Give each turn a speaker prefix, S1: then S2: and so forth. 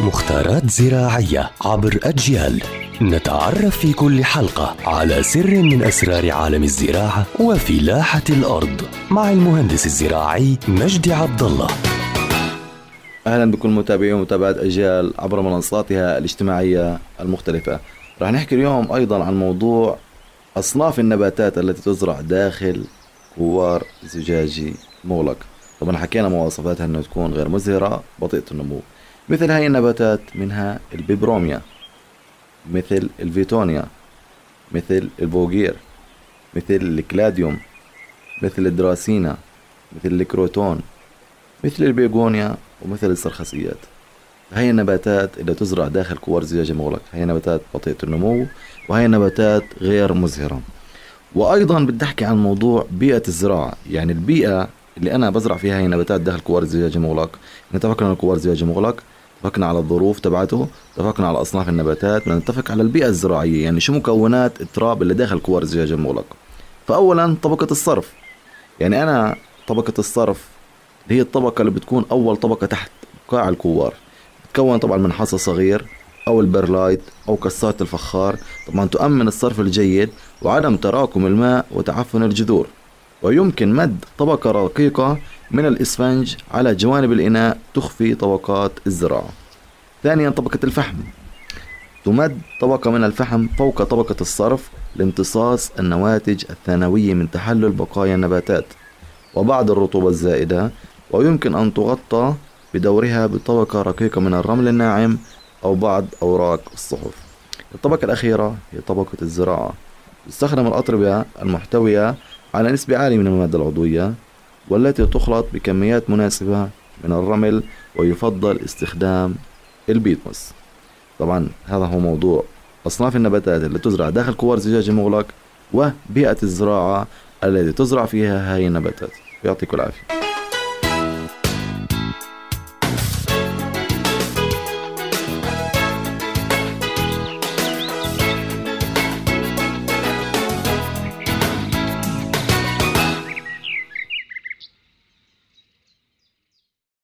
S1: مختارات زراعية عبر أجيال نتعرف في كل حلقة على سر من أسرار عالم الزراعة وفلاحة الأرض مع المهندس الزراعي مجدي عبد الله
S2: أهلا بكل متابعي ومتابعات أجيال عبر منصاتها الاجتماعية المختلفة. راح نحكي اليوم أيضا عن موضوع أصناف النباتات التي تزرع داخل كوار زجاجي مغلق. طبعا حكينا مواصفاتها إنه تكون غير مزهرة بطيئة النمو. مثل هاي النباتات منها البيبروميا مثل الفيتونيا مثل البوغير مثل الكلاديوم مثل الدراسينا مثل الكروتون مثل البيغونيا ومثل السرخسيات. هي النباتات اللي تزرع داخل كوار زجاج مغلق. هي نباتات بطيئة النمو وهي نباتات غير مزهرة. وأيضا بدي أحكي عن موضوع بيئة الزراعة. يعني البيئة اللي أنا بزرع فيها هي نباتات داخل كوار زجاج مغلق. اتفقنا على كوار زجاج مغلق. اتفقنا على الظروف تبعته اتفقنا على أصناف النباتات بدنا نتفق على البيئة الزراعية يعني شو مكونات التراب اللي داخل كوار زجاج مغلق فأولا طبقة الصرف. يعني أنا طبقة الصرف اللي هي الطبقة اللي بتكون أول طبقة تحت قاع الكوار. بتكون طبعا من حصى صغير أو البرلايت أو كسات الفخار. طبعا تؤمن الصرف الجيد وعدم تراكم الماء وتعفن الجذور. ويمكن مد طبقة رقيقة من الإسفنج على جوانب الإناء تخفي طبقات الزراعة. ثانيا طبقة الفحم. تمد طبقة من الفحم فوق طبقة الصرف لامتصاص النواتج الثانوية من تحلل بقايا النباتات وبعض الرطوبة الزائدة ويمكن أن تغطى بدورها بطبقة رقيقة من الرمل الناعم أو بعض أوراق الصحف الطبقة الأخيرة هي طبقة الزراعة. تستخدم الأطربة المحتوية على نسبة عالية من المادة العضوية والتي تخلط بكميات مناسبة من الرمل ويفضل استخدام البيتموس. طبعا هذا هو موضوع أصناف النباتات التي تزرع داخل كوار زجاج مغلق وبيئة الزراعة التي تزرع فيها هاي النباتات. يعطيكم العافية.